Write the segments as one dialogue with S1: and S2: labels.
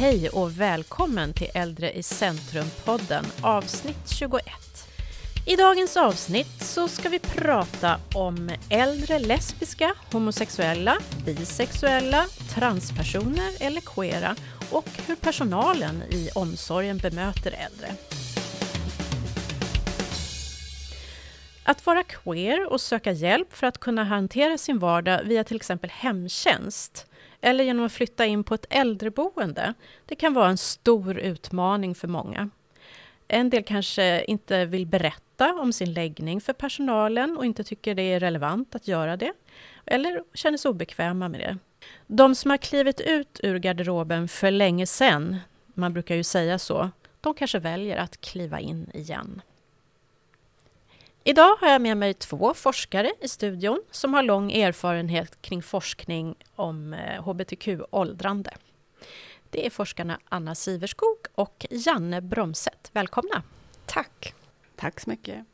S1: Hej och välkommen till Äldre i centrum-podden avsnitt 21. I dagens avsnitt så ska vi prata om äldre lesbiska, homosexuella, bisexuella, transpersoner eller queera och hur personalen i omsorgen bemöter äldre. Att vara queer och söka hjälp för att kunna hantera sin vardag via till exempel hemtjänst eller genom att flytta in på ett äldreboende, det kan vara en stor utmaning för många. En del kanske inte vill berätta om sin läggning för personalen och inte tycker det är relevant att göra det, eller känner sig obekväma med det. De som har klivit ut ur garderoben för länge sedan, man brukar ju säga så, de kanske väljer att kliva in igen. Idag har jag med mig två forskare i studion som har lång erfarenhet kring forskning om hbtq-åldrande. Det är forskarna Anna Siverskog och Janne Bromset. Välkomna!
S2: Tack!
S3: Tack så mycket!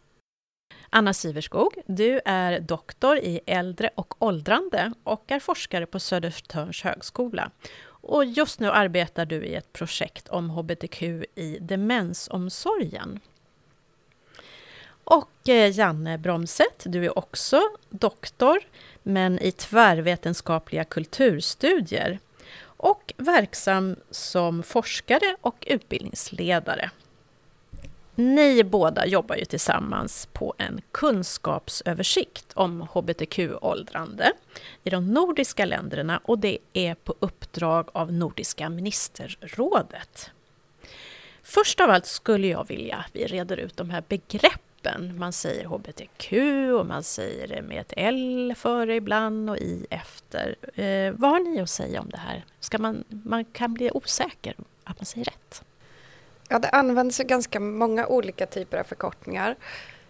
S1: Anna Siverskog, du är doktor i äldre och åldrande och är forskare på Södertörns högskola. Och just nu arbetar du i ett projekt om hbtq i demensomsorgen. Och eh, Janne Bromset, du är också doktor, men i tvärvetenskapliga kulturstudier och verksam som forskare och utbildningsledare. Ni båda jobbar ju tillsammans på en kunskapsöversikt om hbtq-åldrande i de nordiska länderna och det är på uppdrag av Nordiska ministerrådet. Först av allt skulle jag vilja att vi reder ut de här begreppen gruppen. Man säger hbtq och man säger det med ett L före ibland och i efter. Eh, vad har ni att säga om det här? Ska man, man kan bli osäker att man säger rätt.
S2: Ja, det används ganska många olika typer av förkortningar.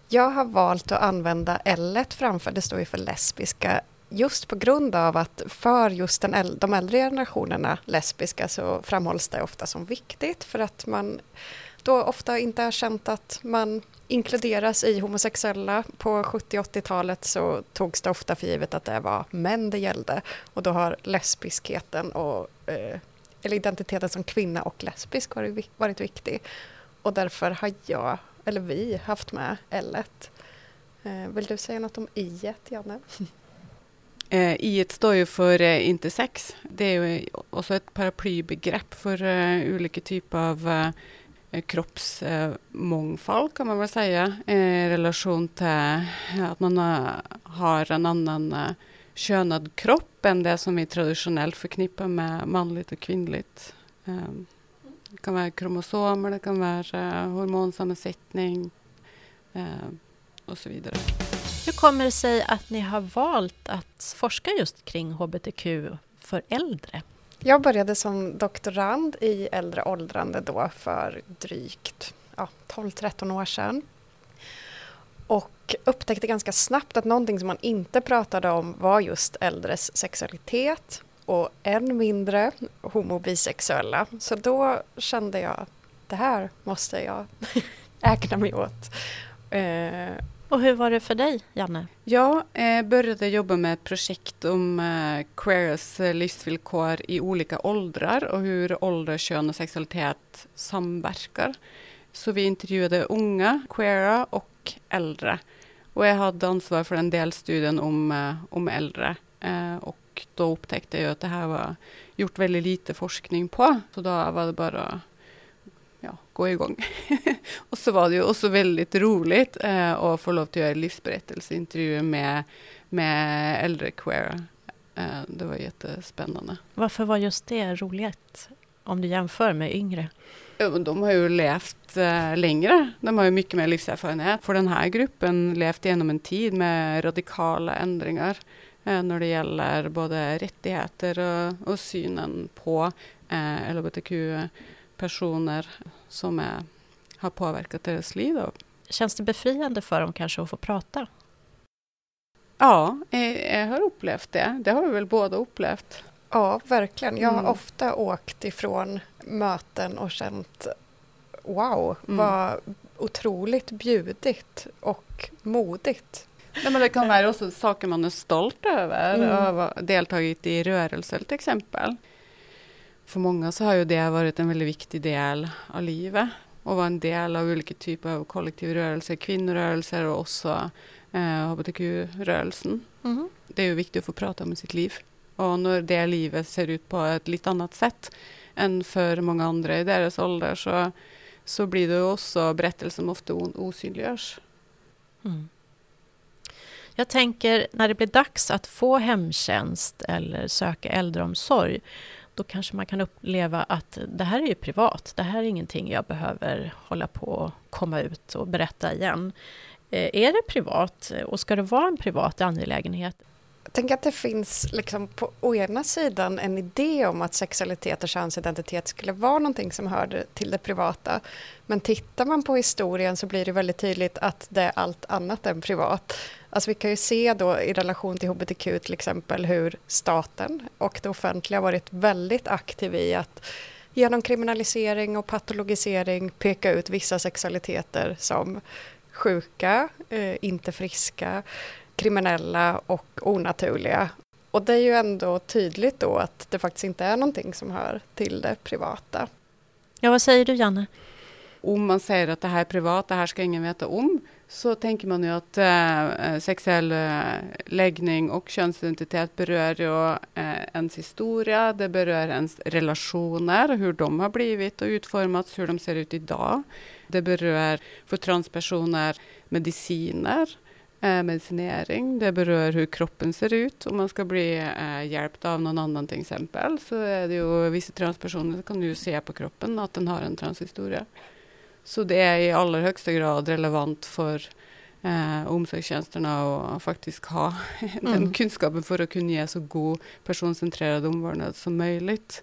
S2: Jag har valt att använda L framför, det står ju för lesbiska, just på grund av att för just den de äldre generationerna lesbiska så framhålls det ofta som viktigt för att man då ofta inte har känt att man inkluderas i homosexuella. På 70 80-talet så togs det ofta för givet att det var män det gällde och då har lesbiskheten och eh, eller identiteten som kvinna och lesbisk varit, varit viktig. Och därför har jag, eller vi, haft med L. Eh, vill du säga något om I, Janne?
S3: Eh, I står ju för eh, intersex. Det är ju också ett paraplybegrepp för uh, olika typer av uh, Eh, kroppsmångfald kan man väl säga eh, i relation till att man eh, har en annan könad kropp än det som vi traditionellt förknippar med manligt och kvinnligt. Det kan vara kromosomer, det kan vara hormonsammansättning och så vidare.
S1: Hur kommer det sig att ni har valt att forska just kring hbtq för äldre?
S2: Jag började som doktorand i äldre åldrande då för drygt ja, 12-13 år sedan. Och upptäckte ganska snabbt att någonting som man inte pratade om var just äldres sexualitet och än mindre homobisexuella. Så då kände jag att det här måste jag ägna mig åt.
S1: Eh, och hur var det för dig, Janne?
S3: Jag eh, började jobba med ett projekt om eh, queers livsvillkor i olika åldrar och hur ålder, kön och sexualitet samverkar. Så vi intervjuade unga, queera och äldre. Och jag hade ansvar för en del studien om, eh, om äldre. Eh, och då upptäckte jag att det här var gjort väldigt lite forskning på. Så då var det bara gå igång. och så var det ju också väldigt roligt eh, att få lov att göra livsberättelseintervjuer med, med äldre queer. Eh, det var jättespännande.
S1: Varför var just det roligt om du jämför med yngre?
S3: Ja, de har ju levt eh, längre. De har ju mycket mer livserfarenhet. För den här gruppen levt genom en tid med radikala ändringar eh, när det gäller både rättigheter och, och synen på eh, LHBTQ personer som är, har påverkat deras liv. Då.
S1: Känns det befriande för dem kanske att få prata?
S3: Ja, jag har upplevt det. Det har vi väl båda upplevt.
S2: Ja, verkligen. Jag har mm. ofta åkt ifrån möten och känt wow, mm. vad otroligt bjudigt och modigt.
S3: Ja, men det kan vara också saker man är stolt över mm. och ha deltagit i rörelser till exempel. För många så har ju det varit en väldigt viktig del av livet och vara en del av olika typer av kollektivrörelser, kvinnorörelser och också eh, hbtq-rörelsen. Mm. Det är ju viktigt att få prata om sitt liv. Och när det livet ser ut på ett lite annat sätt än för många andra i deras ålder så, så blir det också berättelser som ofta osynliggörs. Mm.
S1: Jag tänker när det blir dags att få hemtjänst eller söka äldreomsorg då kanske man kan uppleva att det här är ju privat. Det här är ingenting jag behöver hålla på och komma ut och berätta igen. Eh, är det privat och ska det vara en privat angelägenhet?
S2: Jag tänker att det finns liksom på å ena sidan en idé om att sexualitet och könsidentitet skulle vara någonting som hörde till det privata. Men tittar man på historien så blir det väldigt tydligt att det är allt annat än privat. Alltså vi kan ju se då i relation till hbtq till exempel hur staten och det offentliga varit väldigt aktiv i att genom kriminalisering och patologisering peka ut vissa sexualiteter som sjuka, eh, inte friska, kriminella och onaturliga. Och det är ju ändå tydligt då att det faktiskt inte är någonting som hör till det privata.
S1: Ja, vad säger du Janne?
S3: Om man säger att det här är privat, det här ska ingen veta om, så tänker man ju att eh, eh sexuell eh, läggning och könsidentitet berör ju eh, ens historia, det berör ens relationer, hur de har blivit och utformats, hur de ser ut idag. Det berör för transpersoner mediciner, eh, medicinering, det berör hur kroppen ser ut. Om man ska bli eh, hjälpt av någon annan till exempel, så är det ju vissa transpersoner kan ju se på kroppen att den har en transhistoria. Så det är i allra högsta grad relevant för eh, omsorgstjänsterna att faktiskt ha den mm. kunskapen för att kunna ge så god personcentrerad omvårdnad som möjligt.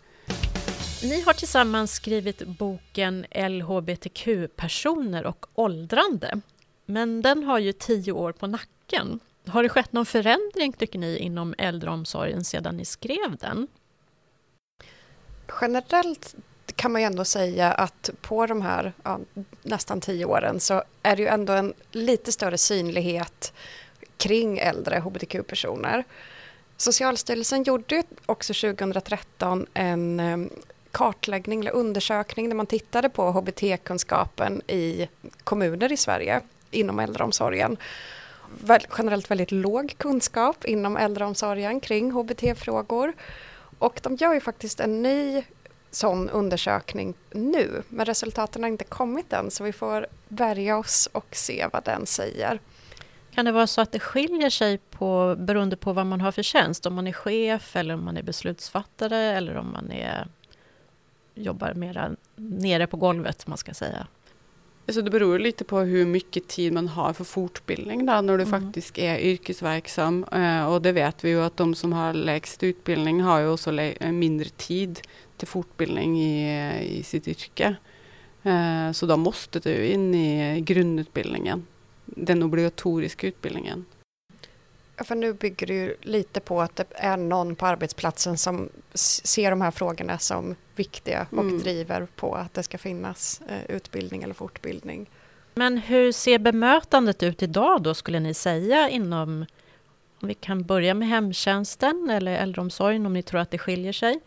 S1: Ni har tillsammans skrivit boken LHBTQ-personer och åldrande. Men den har ju tio år på nacken. Har det skett någon förändring, tycker ni, inom äldreomsorgen sedan ni skrev den?
S2: Generellt kan man ju ändå säga att på de här ja, nästan tio åren så är det ju ändå en lite större synlighet kring äldre hbtq-personer. Socialstyrelsen gjorde också 2013 en eh, kartläggning eller undersökning där man tittade på hbt-kunskapen i kommuner i Sverige inom äldreomsorgen. Generellt väldigt låg kunskap inom äldreomsorgen kring hbt-frågor. Och de gör ju faktiskt en ny sån undersökning nu, men resultaten har inte kommit än så vi får värja oss och se vad den säger.
S1: Kan det vara så att det skiljer sig på, beroende på vad man har för tjänst? Om man är chef eller om man är beslutsfattare eller om man är, jobbar mera nere på golvet, man ska säga?
S3: Alltså det beror lite på hur mycket tid man har för fortbildning då, när du mm. faktiskt är yrkesverksam. Eh, och det vet vi ju att de som har lägst utbildning har ju också mindre tid till fortbildning i, i sitt yrke. Eh, så då måste du in i grundutbildningen, den obligatoriska utbildningen.
S2: Ja, för nu bygger det ju lite på att det är någon på arbetsplatsen som ser de här frågorna som viktiga och mm. driver på att det ska finnas eh, utbildning eller fortbildning.
S1: Men hur ser bemötandet ut idag då skulle ni säga inom, om vi kan börja med hemtjänsten eller äldreomsorgen om ni tror att det skiljer sig?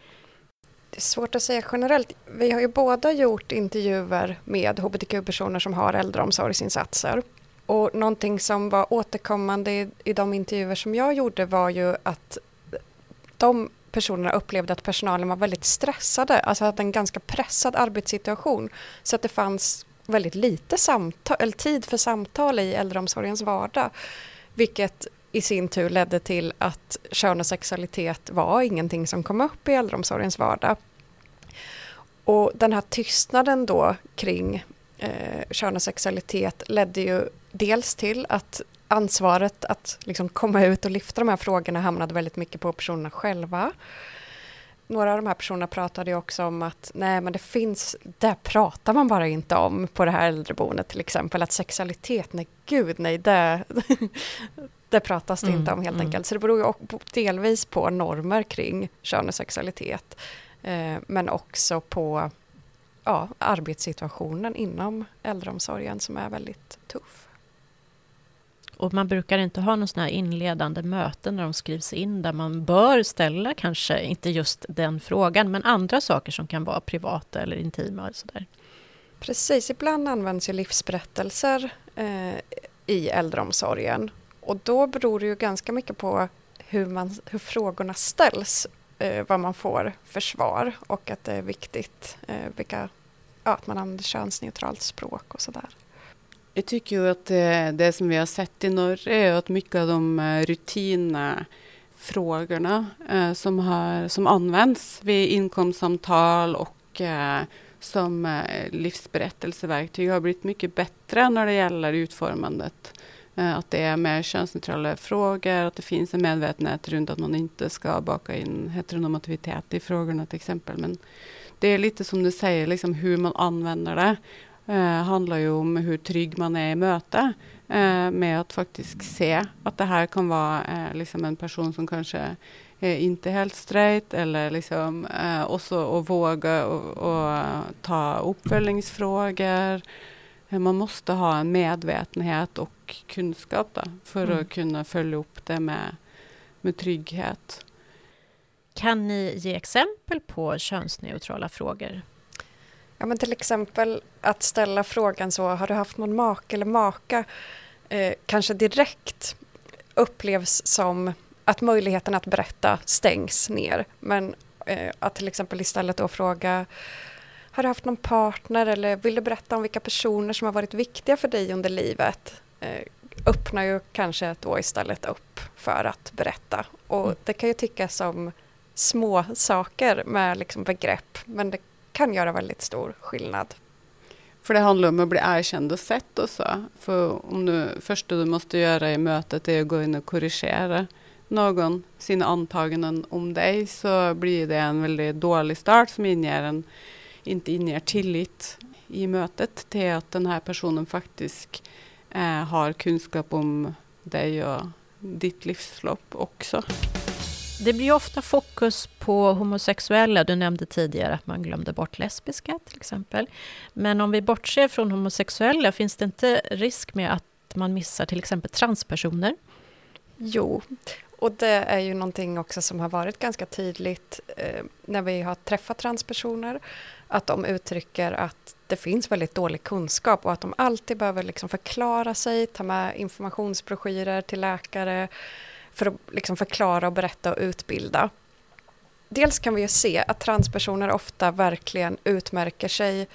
S2: Det är svårt att säga generellt. Vi har ju båda gjort intervjuer med hbtq-personer som har äldreomsorgsinsatser. Och någonting som var återkommande i, i de intervjuer som jag gjorde var ju att de personerna upplevde att personalen var väldigt stressade, alltså hade en ganska pressad arbetssituation. Så att det fanns väldigt lite samtal, eller tid för samtal i äldreomsorgens vardag. Vilket i sin tur ledde till att kön och sexualitet var ingenting som kom upp i äldreomsorgens vardag. Och den här tystnaden då kring eh, kön och sexualitet ledde ju dels till att ansvaret att liksom komma ut och lyfta de här frågorna hamnade väldigt mycket på personerna själva. Några av de här personerna pratade också om att nej men det finns, det pratar man bara inte om på det här äldreboendet till exempel, att sexualitet, nej gud nej, det, det pratas det mm, inte om helt mm. enkelt. Så det beror ju delvis på normer kring kön och sexualitet, eh, men också på ja, arbetssituationen inom äldreomsorgen som är väldigt tuff.
S1: Och man brukar inte ha någon sån här inledande möten när de skrivs in där man bör ställa kanske, inte just den frågan, men andra saker som kan vara privata eller intima. Och sådär.
S2: Precis, ibland används ju livsberättelser eh, i äldreomsorgen. Och då beror det ju ganska mycket på hur, man, hur frågorna ställs, eh, vad man får för svar och att det är viktigt eh, vilka, ja, att man använder könsneutralt språk och sådär.
S3: Jag tycker ju att eh, det, som vi har sett i Norge är att mycket av de eh, rutinfrågorna eh, som, har, som används vid inkomstsamtal och som livsberättelseverktyg har blivit mycket bättre när det gäller utformandet. Att det är mer könsneutrala frågor, att det finns en medvetenhet runt att man inte ska baka in heteronormativitet i frågorna till exempel. Men det är lite som du säger, liksom hur man använder det eh, handlar ju om hur trygg man är i möte eh, med att faktiskt se att det här kan vara eh, liksom en person som kanske är inte helt straight eller liksom eh, också och våga och, och ta uppföljningsfrågor. Eh, man måste ha en medvetenhet och kunskap då, för mm. att kunna följa upp det med, med trygghet.
S1: Kan ni ge exempel på könsneutrala frågor?
S2: Ja, men till exempel att ställa frågan så, har du haft någon make eller maka? Eh, kanske direkt upplevs som att möjligheten att berätta stängs ner. Men eh, att till exempel istället då fråga har du haft någon partner eller vill du berätta om vilka personer som har varit viktiga för dig under livet? Eh, öppnar ju kanske då istället upp för att berätta. Och mm. det kan ju tyckas som små saker med liksom begrepp, men det kan göra väldigt stor skillnad.
S3: För det handlar om att bli erkänd och sett också. För om du, första du måste göra i mötet är att gå in och korrigera någon sina antaganden om dig så blir det en väldigt dålig start som inger en, inte inger tillit i mötet till att den här personen faktiskt eh, har kunskap om dig och ditt livslopp också.
S1: Det blir ofta fokus på homosexuella. Du nämnde tidigare att man glömde bort lesbiska till exempel. Men om vi bortser från homosexuella, finns det inte risk med att man missar till exempel transpersoner?
S2: Jo, och det är ju någonting också som har varit ganska tydligt eh, när vi har träffat transpersoner, att de uttrycker att det finns väldigt dålig kunskap och att de alltid behöver liksom förklara sig, ta med informationsbroschyrer till läkare för att liksom förklara och berätta och utbilda. Dels kan vi ju se att transpersoner ofta verkligen utmärker sig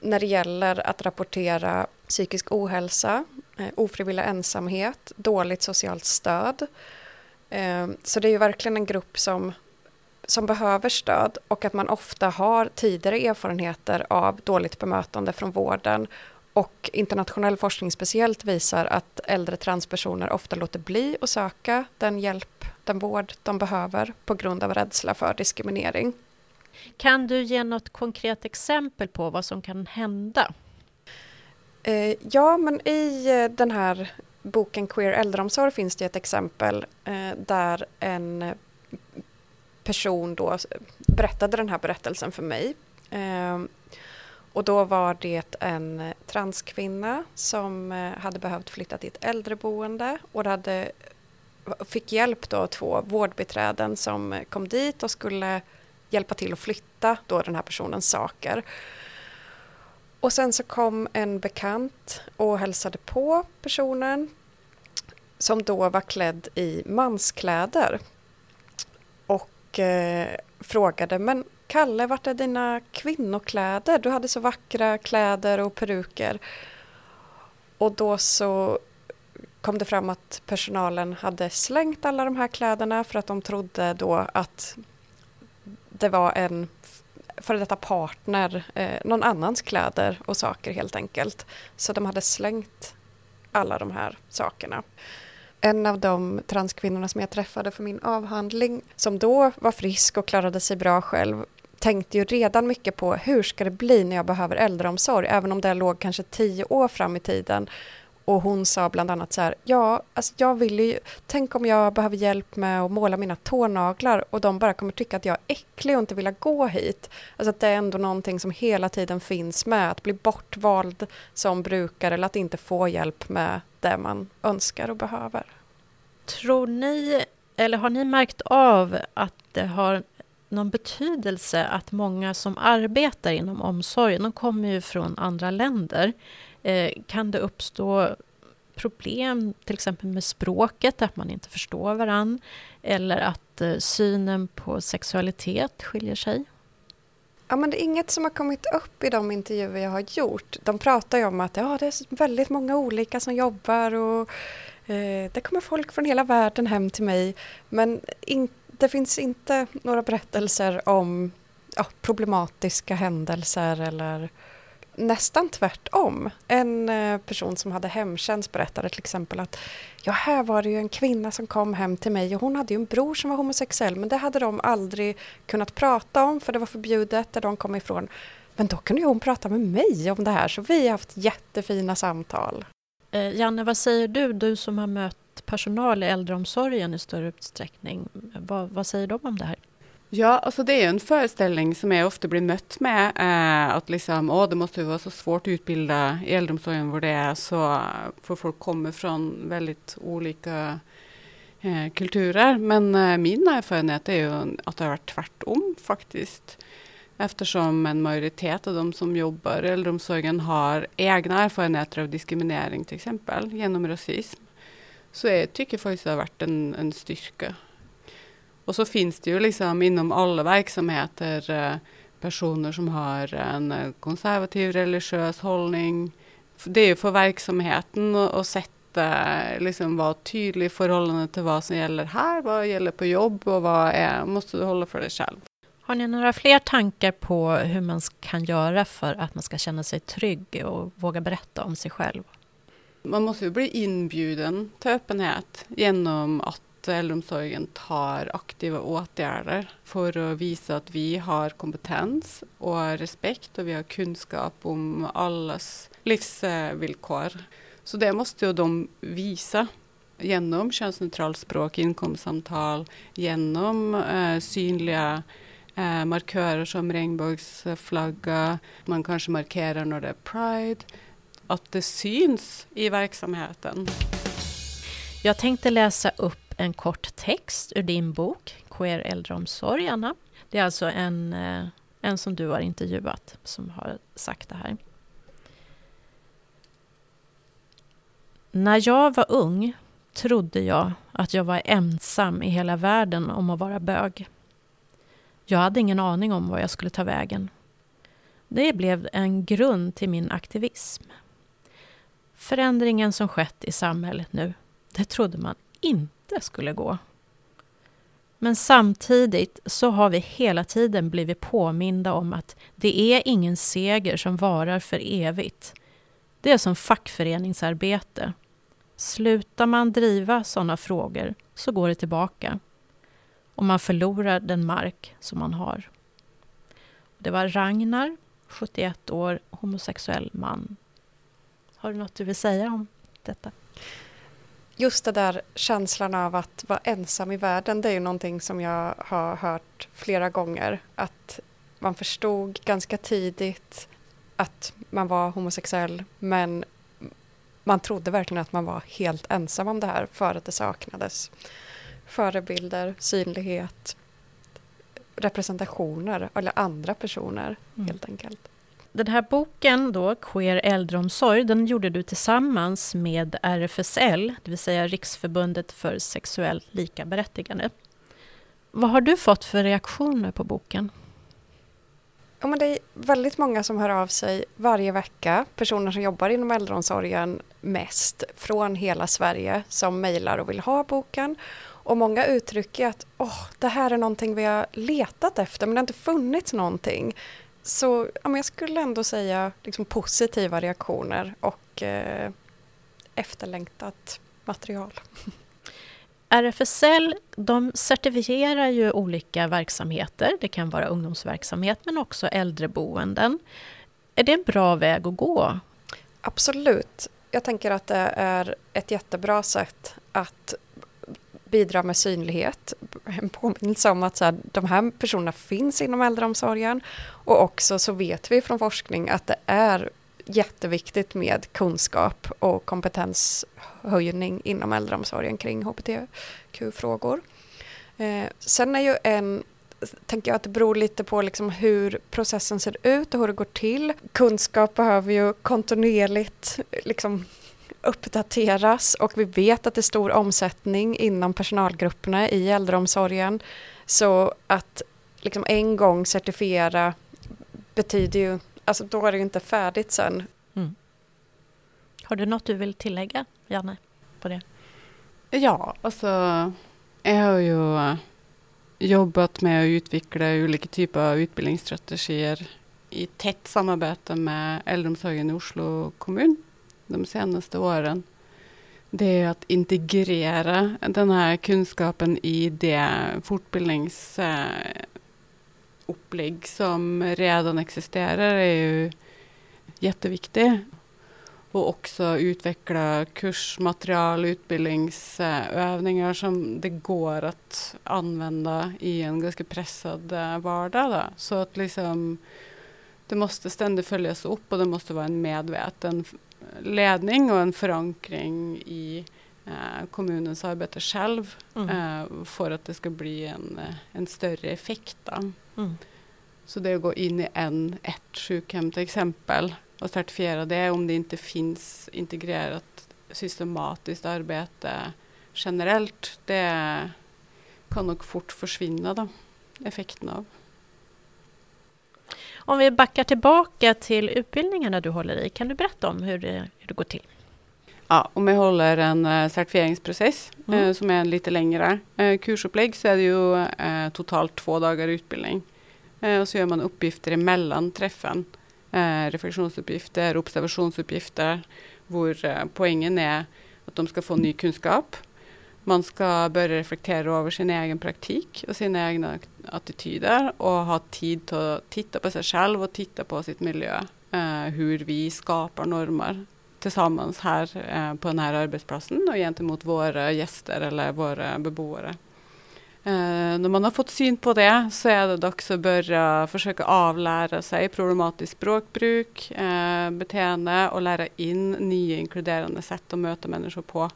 S2: när det gäller att rapportera psykisk ohälsa, eh, ofrivillig ensamhet, dåligt socialt stöd ehm, så det är ju verkligen en grupp som, som behöver stöd och att man ofta har tidigare erfarenheter av dåligt bemötande från vården och internationell forskning speciellt visar att äldre transpersoner ofta låter bli att söka den hjälp, den vård de behöver på grund av rädsla för diskriminering.
S1: Kan du ge något konkret exempel på vad som kan hända?
S2: Eh, ja, men i eh, den här boken Queer äldreomsorg finns det ett exempel eh, där en person då berättade den här berättelsen för mig. Och då var det en transkvinna som eh, hade behövt flytta till ett äldreboende och hade, fick hjälp då av två vårdbiträden som kom dit och skulle hjälpa till att flytta då den här personens saker. Och sen så kom en bekant och hälsade på personen som då var klädd i manskläder och eh, frågade men Kalle, vart är dina kvinnokläder? Du hade så vackra kläder och peruker. Och då så kom det fram att personalen hade slängt alla de här kläderna för att de trodde då att det var en före detta partner, eh, någon annans kläder och saker helt enkelt. Så de hade slängt alla de här sakerna. En av de transkvinnorna som jag träffade för min avhandling, som då var frisk och klarade sig bra själv, tänkte ju redan mycket på hur ska det bli när jag behöver äldreomsorg, även om det låg kanske tio år fram i tiden. Och hon sa bland annat så här, ja, alltså jag vill ju, tänk om jag behöver hjälp med att måla mina tånaglar och de bara kommer tycka att jag är äcklig och inte vilja gå hit. Alltså att det är ändå någonting som hela tiden finns med, att bli bortvald som brukare eller att inte få hjälp med det man önskar och behöver.
S1: Tror ni, eller har ni märkt av att det har någon betydelse att många som arbetar inom omsorgen, de kommer ju från andra länder. Eh, kan det uppstå problem till exempel med språket, att man inte förstår varann eller att eh, synen på sexualitet skiljer sig?
S2: Ja, men det är inget som har kommit upp i de intervjuer jag har gjort. De pratar ju om att ja, det är väldigt många olika som jobbar och eh, det kommer folk från hela världen hem till mig. Men inte det finns inte några berättelser om ja, problematiska händelser eller nästan tvärtom. En eh, person som hade hemtjänst berättade till exempel att ja, här var det ju en kvinna som kom hem till mig och hon hade ju en bror som var homosexuell men det hade de aldrig kunnat prata om för det var förbjudet där de kom ifrån. Men då kunde ju hon prata med mig om det här så vi har haft jättefina samtal.
S1: Eh, Janne, vad säger du, du som har mött personal i äldreomsorgen i större utsträckning? Vad, vad säger de om det här?
S3: Ja, alltså det är en föreställning som jag ofta blir mött med, eh, att liksom, åh, det måste ju vara så svårt att utbilda i äldreomsorgen, var det är så, för folk kommer från väldigt olika eh, kulturer. Men eh, min erfarenhet är ju att det har varit tvärtom faktiskt. Eftersom en majoritet av de som jobbar i äldreomsorgen har egna erfarenheter av diskriminering till exempel, genom rasism. Så jag tycker faktiskt det har varit en, en styrka och så finns det ju liksom inom alla verksamheter eh, personer som har en eh, konservativ religiös hållning. Det är ju för verksamheten att sätta, eh, liksom vara tydlig i förhållande till vad som gäller här, vad gäller på jobb och vad är, måste du hålla för dig själv.
S1: Har ni några fler tankar på hur man kan göra för att man ska känna sig trygg och våga berätta om sig själv?
S3: Man måste ju bli inbjuden till öppenhet genom att äldreomsorgen tar aktiva åtgärder för att visa att vi har kompetens och respekt och vi har kunskap om allas livsvillkor. Så det måste ju de visa genom könsneutralt språk, inkomstsamtal, genom eh, synliga eh, markörer som regnbågsflagga. Man kanske markerar när det är Pride. Att det syns i verksamheten.
S1: Jag tänkte läsa upp en kort text ur din bok Queer äldreomsorg, Anna. Det är alltså en, eh, en som du har intervjuat som har sagt det här. När jag var ung trodde jag att jag var ensam i hela världen om att vara bög. Jag hade ingen aning om var jag skulle ta vägen. Det blev en grund till min aktivism. Förändringen som skett i samhället nu, det trodde man inte skulle gå. Men samtidigt så har vi hela tiden blivit påminda om att det är ingen seger som varar för evigt. Det är som fackföreningsarbete. Slutar man driva sådana frågor så går det tillbaka och man förlorar den mark som man har. Det var Ragnar, 71 år, homosexuell man. Har du något du vill säga om detta?
S2: just det där känslan av att vara ensam i världen, det är ju någonting som jag har hört flera gånger. Att man förstod ganska tidigt att man var homosexuell, men man trodde verkligen att man var helt ensam om det här för att det saknades förebilder, synlighet, representationer eller andra personer mm. helt enkelt.
S1: Den här boken då, Queer äldreomsorg, den gjorde du tillsammans med RFSL, det vill säga Riksförbundet för sexuellt likaberättigande. Vad har du fått för reaktioner på boken?
S2: Ja, men det är väldigt många som hör av sig varje vecka, personer som jobbar inom äldreomsorgen mest från hela Sverige som mejlar och vill ha boken. Och många uttrycker att oh, det här är någonting vi har letat efter men det har inte funnits någonting. Så ja, jag skulle ändå säga liksom positiva reaktioner och eh, efterlängtat material.
S1: RFSL de certifierar ju olika verksamheter. Det kan vara ungdomsverksamhet men också äldreboenden. Är det en bra väg att gå?
S2: Absolut. Jag tänker att det är ett jättebra sätt att bidra med synlighet, en påminnelse om att så här, de här personerna finns inom äldreomsorgen och också så vet vi från forskning att det är jätteviktigt med kunskap och kompetenshöjning inom äldreomsorgen kring hbtq-frågor. Eh, sen är ju en tänker jag att det beror lite på liksom hur processen ser ut och hur det går till. Kunskap behöver ju kontinuerligt liksom uppdateras och vi vet att det är stor omsättning inom personalgrupperna i äldreomsorgen. Så att liksom en gång certifiera betyder ju, alltså då är det ju inte färdigt sen. Mm.
S1: Har du något du vill tillägga, Janne, på det?
S3: Ja, alltså jag har ju jobbat med att utveckla olika typer av utbildningsstrategier i tätt samarbete med äldreomsorgen i Oslo kommun de senaste åren. Det är att integrera den här kunskapen i det fortbildningsupplägg som redan existerar är ju jätteviktigt och också utveckla kursmaterial, utbildningsövningar som det går att använda i en ganska pressad eh, vardag. Då. Så att liksom, det måste ständigt följas upp och det måste vara en medveten ledning och en förankring i eh, kommunens arbete själv mm. eh, för att det ska bli en, en större effekt. Mm. Så det att gå in i en, ett sjukhem till exempel och certifiera det om det inte finns integrerat systematiskt arbete generellt. Det kan nog fort försvinna då, effekten av.
S1: Om vi backar tillbaka till utbildningarna du håller i, kan du berätta om hur det, hur det går till?
S3: Ja, om jag håller en uh, certifieringsprocess mm. uh, som är en lite längre uh, kursupplägg så är det ju totalt två dagar utbildning. och så gör man uppgifter emellan träffen eh, reflektionsuppgifter, observationsuppgifter, hvor eh, poängen är att de ska få ny kunskap. Man ska börja reflektera över sin egen praktik och sina egna attityder och ha tid att titta på sig själv och titta på sitt miljö. Eh, hur vi skapar normer tillsammans här eh, på den här arbetsplatsen och gentemot våra gäster eller våra beboare. Eh, när man har fått syn på det så är det dags att börja försöka avlära sig problematiskt språkbruk, eh, beteende och lära in nya inkluderande sätt att möta människor på.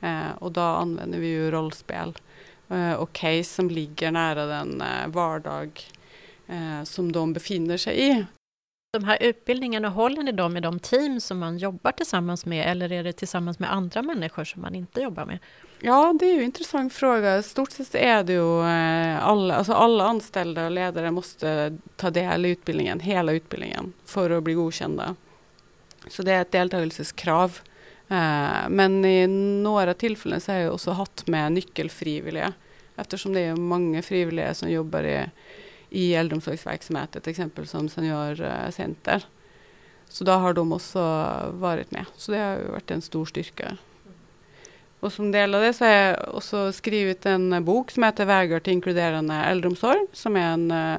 S3: Eh, och då använder vi ju rollspel eh, och case som ligger nära den eh, vardag som de befinner sig i.
S1: De här utbildningarna, håller ni dem i de team som man jobbar tillsammans med eller är det tillsammans med andra människor som man inte jobbar med?
S3: Ja, det är ju en intressant fråga. Stort sett är det ju alla, alltså alla anställda och ledare måste ta del i utbildningen, hela utbildningen, för att bli godkända. Så det är ett deltagelseskrav. Eh, men i några tillfällen så har jag också haft med nyckelfrivilliga, eftersom det är många frivilliga som jobbar i, i äldreomsorgsverksamheter, till exempel som seniorcenter. Eh, så då har de också varit med. Så det har varit en stor styrka. Och som del av det så har jag också skrivit en bok som heter Vägar till inkluderande äldreomsorg som är en eh,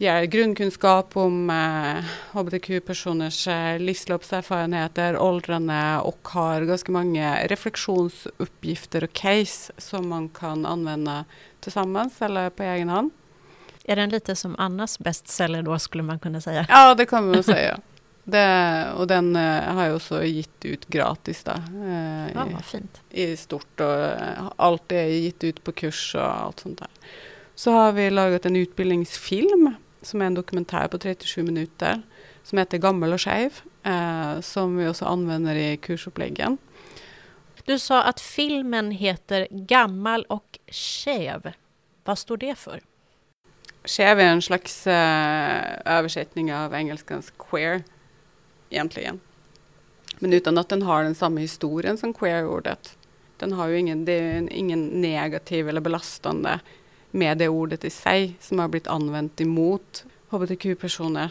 S3: ger grundkunskap om eh, hbtq-personers eh, livsloppserfarenheter, åldrande och har ganska många reflektionsuppgifter och case som man kan använda tillsammans eller på egen hand.
S1: Är den lite som Annas bestseller då skulle man kunna säga?
S3: Ja, det kan man säga. Det, och den uh, har jag också gett ut gratis. Då,
S1: uh, ja, vad fint.
S3: I stort och allt är gett ut på kurs och allt sånt där. Så har vi lagat en utbildningsfilm som är en dokumentär på 37 minuter som heter Gammel och skev som vi också använder i kursuppläggen.
S1: Du sa att filmen heter Gammal och skev. Vad står det för?
S3: Skev är en slags översättning av engelskans queer egentligen. Men utan att den har den samma historien som queer-ordet. Den har ju ingen, det är ingen negativ eller belastande med det ordet i sig som har blivit använt emot hbtq-personer.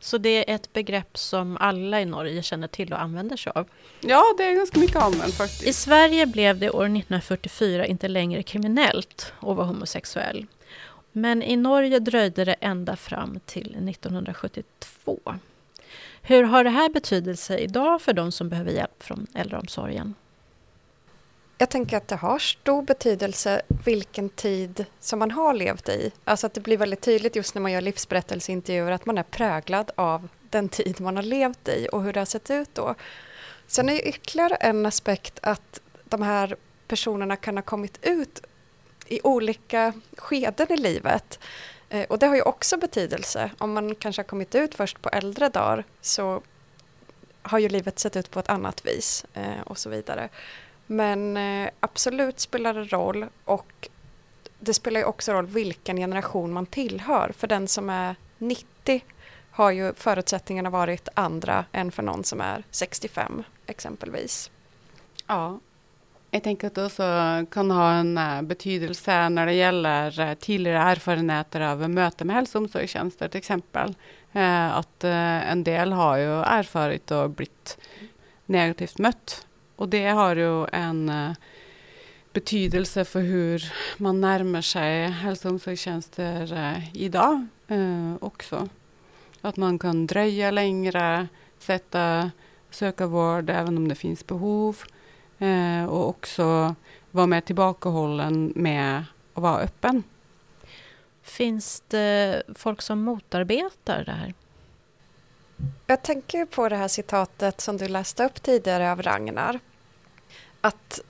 S1: Så det är ett begrepp som alla i Norge känner till och använder sig av?
S3: Ja, det är ganska mycket använt faktiskt.
S1: I Sverige blev det år 1944 inte längre kriminellt att vara homosexuell. Men i Norge dröjde det ända fram till 1972. Hur har det här betydelse idag för de som behöver hjälp från äldreomsorgen?
S2: Jag tänker att det har stor betydelse vilken tid som man har levt i. Alltså att det blir väldigt tydligt just när man gör livsberättelseintervjuer att man är präglad av den tid man har levt i och hur det har sett ut då. Sen är ytterligare en aspekt att de här personerna kan ha kommit ut i olika skeden i livet. Eh, och det har ju också betydelse. Om man kanske har kommit ut först på äldre dagar så har ju livet sett ut på ett annat vis eh, och så vidare. Men eh, absolut spelar det roll och det spelar ju också roll vilken generation man tillhör. För den som är 90 har ju förutsättningarna varit andra än för någon som är 65 exempelvis.
S3: Ja, jag tänker att det också kan ha en eh, betydelse när det gäller eh, tidigare erfarenheter av möte med hälso och omsorgstjänster till exempel. Eh, att en del har ju erfarit och blivit negativt mött och det har ju en eh, betydelse för hur man närmar sig hälso och omsorgstjänster eh, idag eh, också. Att man kan dröja längre, sätta, söka vård även om det finns behov och också vara mer tillbakahållen med att vara öppen.
S1: Finns det folk som motarbetar det här?
S2: Jag tänker på det här citatet som du läste upp tidigare av Ragnar. Att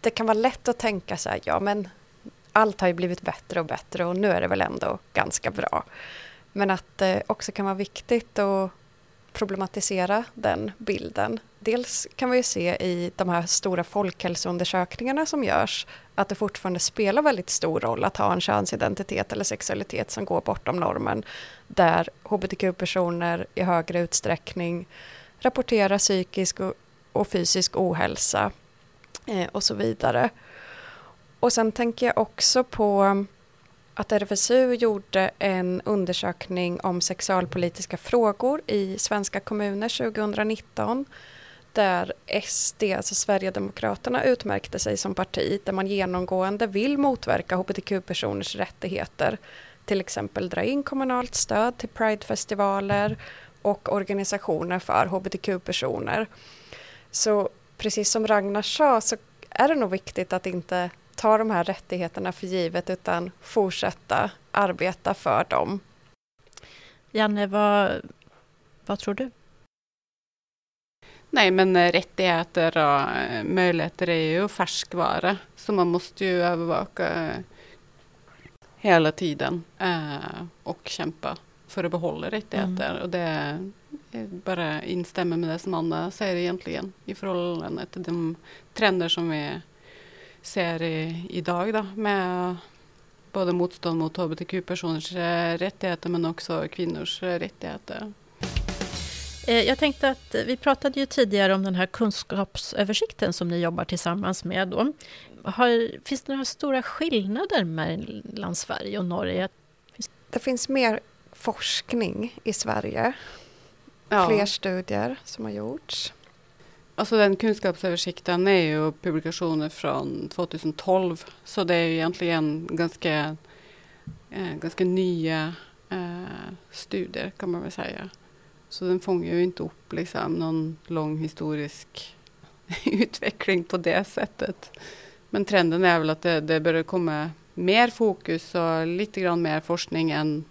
S2: det kan vara lätt att tänka så här, ja men allt har ju blivit bättre och bättre och nu är det väl ändå ganska bra. Men att det också kan vara viktigt att problematisera den bilden. Dels kan vi se i de här stora folkhälsoundersökningarna som görs att det fortfarande spelar väldigt stor roll att ha en könsidentitet eller sexualitet som går bortom normen där hbtq-personer i högre utsträckning rapporterar psykisk och, och fysisk ohälsa eh, och så vidare. Och sen tänker jag också på att RFSU gjorde en undersökning om sexualpolitiska frågor i svenska kommuner 2019 där SD, alltså Sverigedemokraterna, utmärkte sig som parti där man genomgående vill motverka hbtq-personers rättigheter. Till exempel dra in kommunalt stöd till Pridefestivaler och organisationer för hbtq-personer. Så precis som Ragnar sa så är det nog viktigt att inte ta de här rättigheterna för givet utan fortsätta arbeta för dem.
S1: Janne, vad, vad tror du?
S3: Nej, men eh, rättigheter och eh, möjligheter är ju färskvara, så man måste ju övervaka hela tiden eh, och kämpa för att behålla rättigheter. Mm. Och det bara instämmer med det som Anna säger egentligen i förhållande till de trender som vi ser i, idag då, med både motstånd mot hbtq-personers rättigheter men också kvinnors rättigheter.
S1: Eh, jag tänkte att vi pratade ju tidigare om den här kunskapsöversikten som ni jobbar tillsammans med. Då. Har, finns det några stora skillnader mellan Sverige och Norge?
S2: Det finns mer forskning i Sverige. Ja. Fler studier som har gjorts.
S3: Alltså den kunskapsöversikten är ju publikationer från 2012 så det är ju egentligen ganska, eh, ganska nya eh, studier kan man väl säga. Så den fångar ju inte upp liksom någon lång historisk utveckling på det sättet. Men trenden är väl att det, det börjar komma mer fokus och lite grann mer forskning än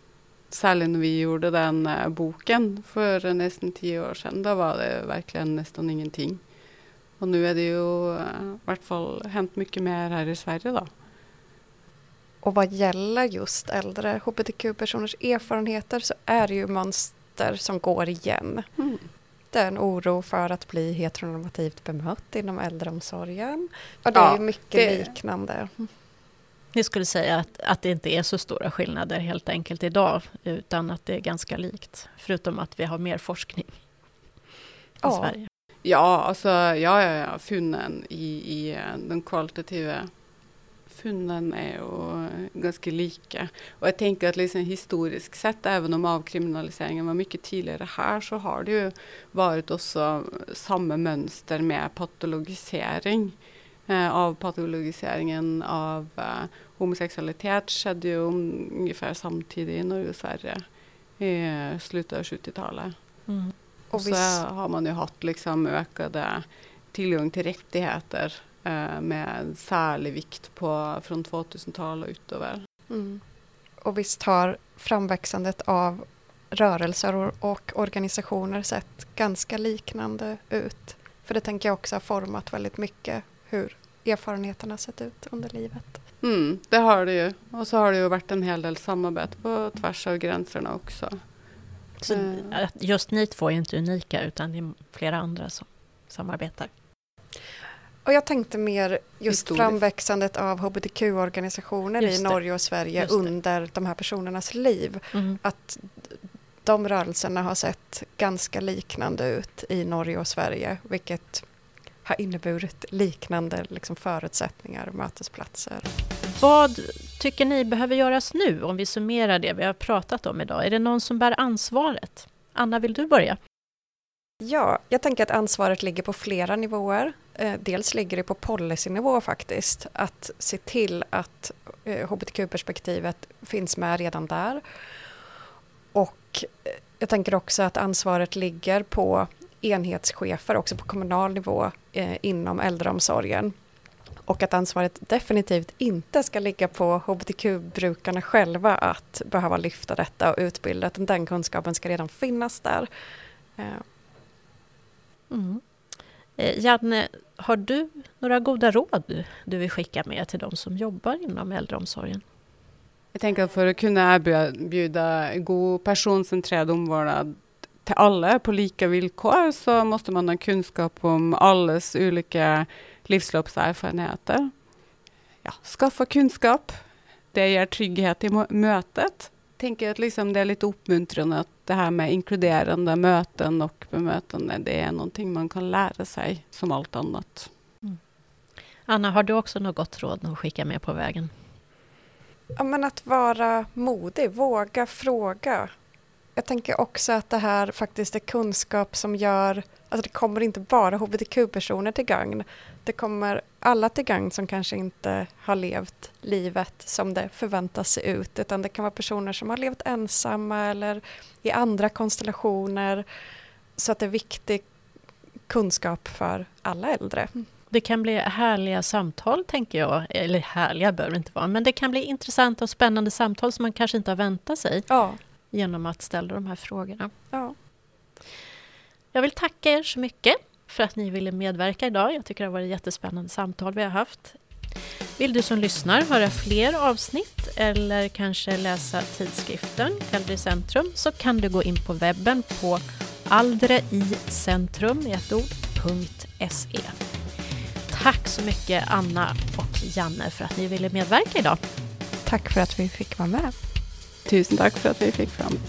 S3: särskilt när vi gjorde den eh, boken för nästan tio år sedan. Då var det verkligen nästan ingenting. Och nu är det ju eh, i vart fall hänt mycket mer här i Sverige då.
S2: Och vad gäller just äldre hbtq-personers erfarenheter så är det ju mönster myter som går igen. Mm. Det är en oro för att bli heteronormativt bemött inom äldreomsorgen. Och det ja, är mycket det... liknande.
S1: Ni skulle säga att, att det inte är så stora skillnader helt enkelt idag, utan att det är ganska likt, förutom att vi har mer forskning i ja. Sverige.
S3: Ja, alltså jag har funnit i, i den kvalitativa funnen är ju ganska lika. Och jag tänker att liksom historiskt sett, även om avkriminaliseringen var mycket tidigare här, så har det ju varit också samma mönster med patologisering. Eh, av patologiseringen av eh, homosexualitet skedde ju ungefär samtidigt i Norge och Sverige i slutet av 70-talet. Mm. Och så har man ju haft liksom ökade tillgång till rättigheter eh, med särlig vikt på från 2000-talet och utöver. Mm.
S2: Och visst har framväxandet av rörelser och organisationer sett ganska liknande ut. För det tänker jag också har format väldigt mycket hur erfarenheterna sett ut under livet.
S3: Mm, det har det ju. Och så har det ju varit en hel del samarbete på tvärs över gränserna också.
S1: Så eh. just ni två är inte unika utan det är flera andra som samarbetar.
S2: Och jag tänkte mer just Historiskt. framväxandet av hbtq-organisationer i Norge och Sverige under de här personernas liv. Mm. Att de rörelserna har sett ganska liknande ut i Norge och Sverige, vilket har inneburit liknande liksom, förutsättningar och mötesplatser.
S1: Vad tycker ni behöver göras nu, om vi summerar det vi har pratat om idag? Är det någon som bär ansvaret? Anna, vill du börja?
S2: Ja, jag tänker att ansvaret ligger på flera nivåer. Eh, dels ligger det på policynivå faktiskt, att se till att eh, hbtq-perspektivet finns med redan där. Och eh, jag tänker också att ansvaret ligger på enhetschefer också på kommunal nivå inom äldreomsorgen. Och att ansvaret definitivt inte ska ligga på hbtq-brukarna själva att behöva lyfta detta och utbilda, utan den kunskapen ska redan finnas där.
S1: Mm. Eh, Janne, har du några goda råd du vill skicka med till de som jobbar inom äldreomsorgen?
S3: Jag tänker att för att kunna erbjuda god personcentrerad omvårdnad till alla på lika villkor så måste man ha kunskap om allas olika livsloppserfarenheter. Ja, skaffa kunskap. Det ger trygghet i mötet. Jag tänker att liksom det är lite uppmuntrande att det här med inkluderande möten och bemötande, det är någonting man kan lära sig som allt annat. Mm.
S1: Anna, har du också något gott råd att skicka med på vägen?
S2: Ja, men att vara modig, våga fråga jag tänker också att det här faktiskt är kunskap som gör, alltså det kommer inte bara hbtq-personer till gagn. Det kommer alla till gagn som kanske inte har levt livet som det förväntas se ut, utan det kan vara personer som har levt ensamma eller i andra konstellationer. Så att det är viktig kunskap för alla äldre.
S1: Det kan bli härliga samtal, tänker jag. Eller härliga behöver det inte vara, men det kan bli intressanta och spännande samtal som man kanske inte har väntat sig. Ja genom att ställa de här frågorna. Ja. Jag vill tacka er så mycket för att ni ville medverka idag. Jag tycker det har varit jättespännande samtal vi har haft. Vill du som lyssnar höra fler avsnitt eller kanske läsa tidskriften Äldre i centrum så kan du gå in på webben på aldreicentrum i ett ord.se. Tack så mycket Anna och Janne för att ni ville medverka idag.
S2: Tack för att vi fick vara med.
S3: Tusen tack för att vi fick fram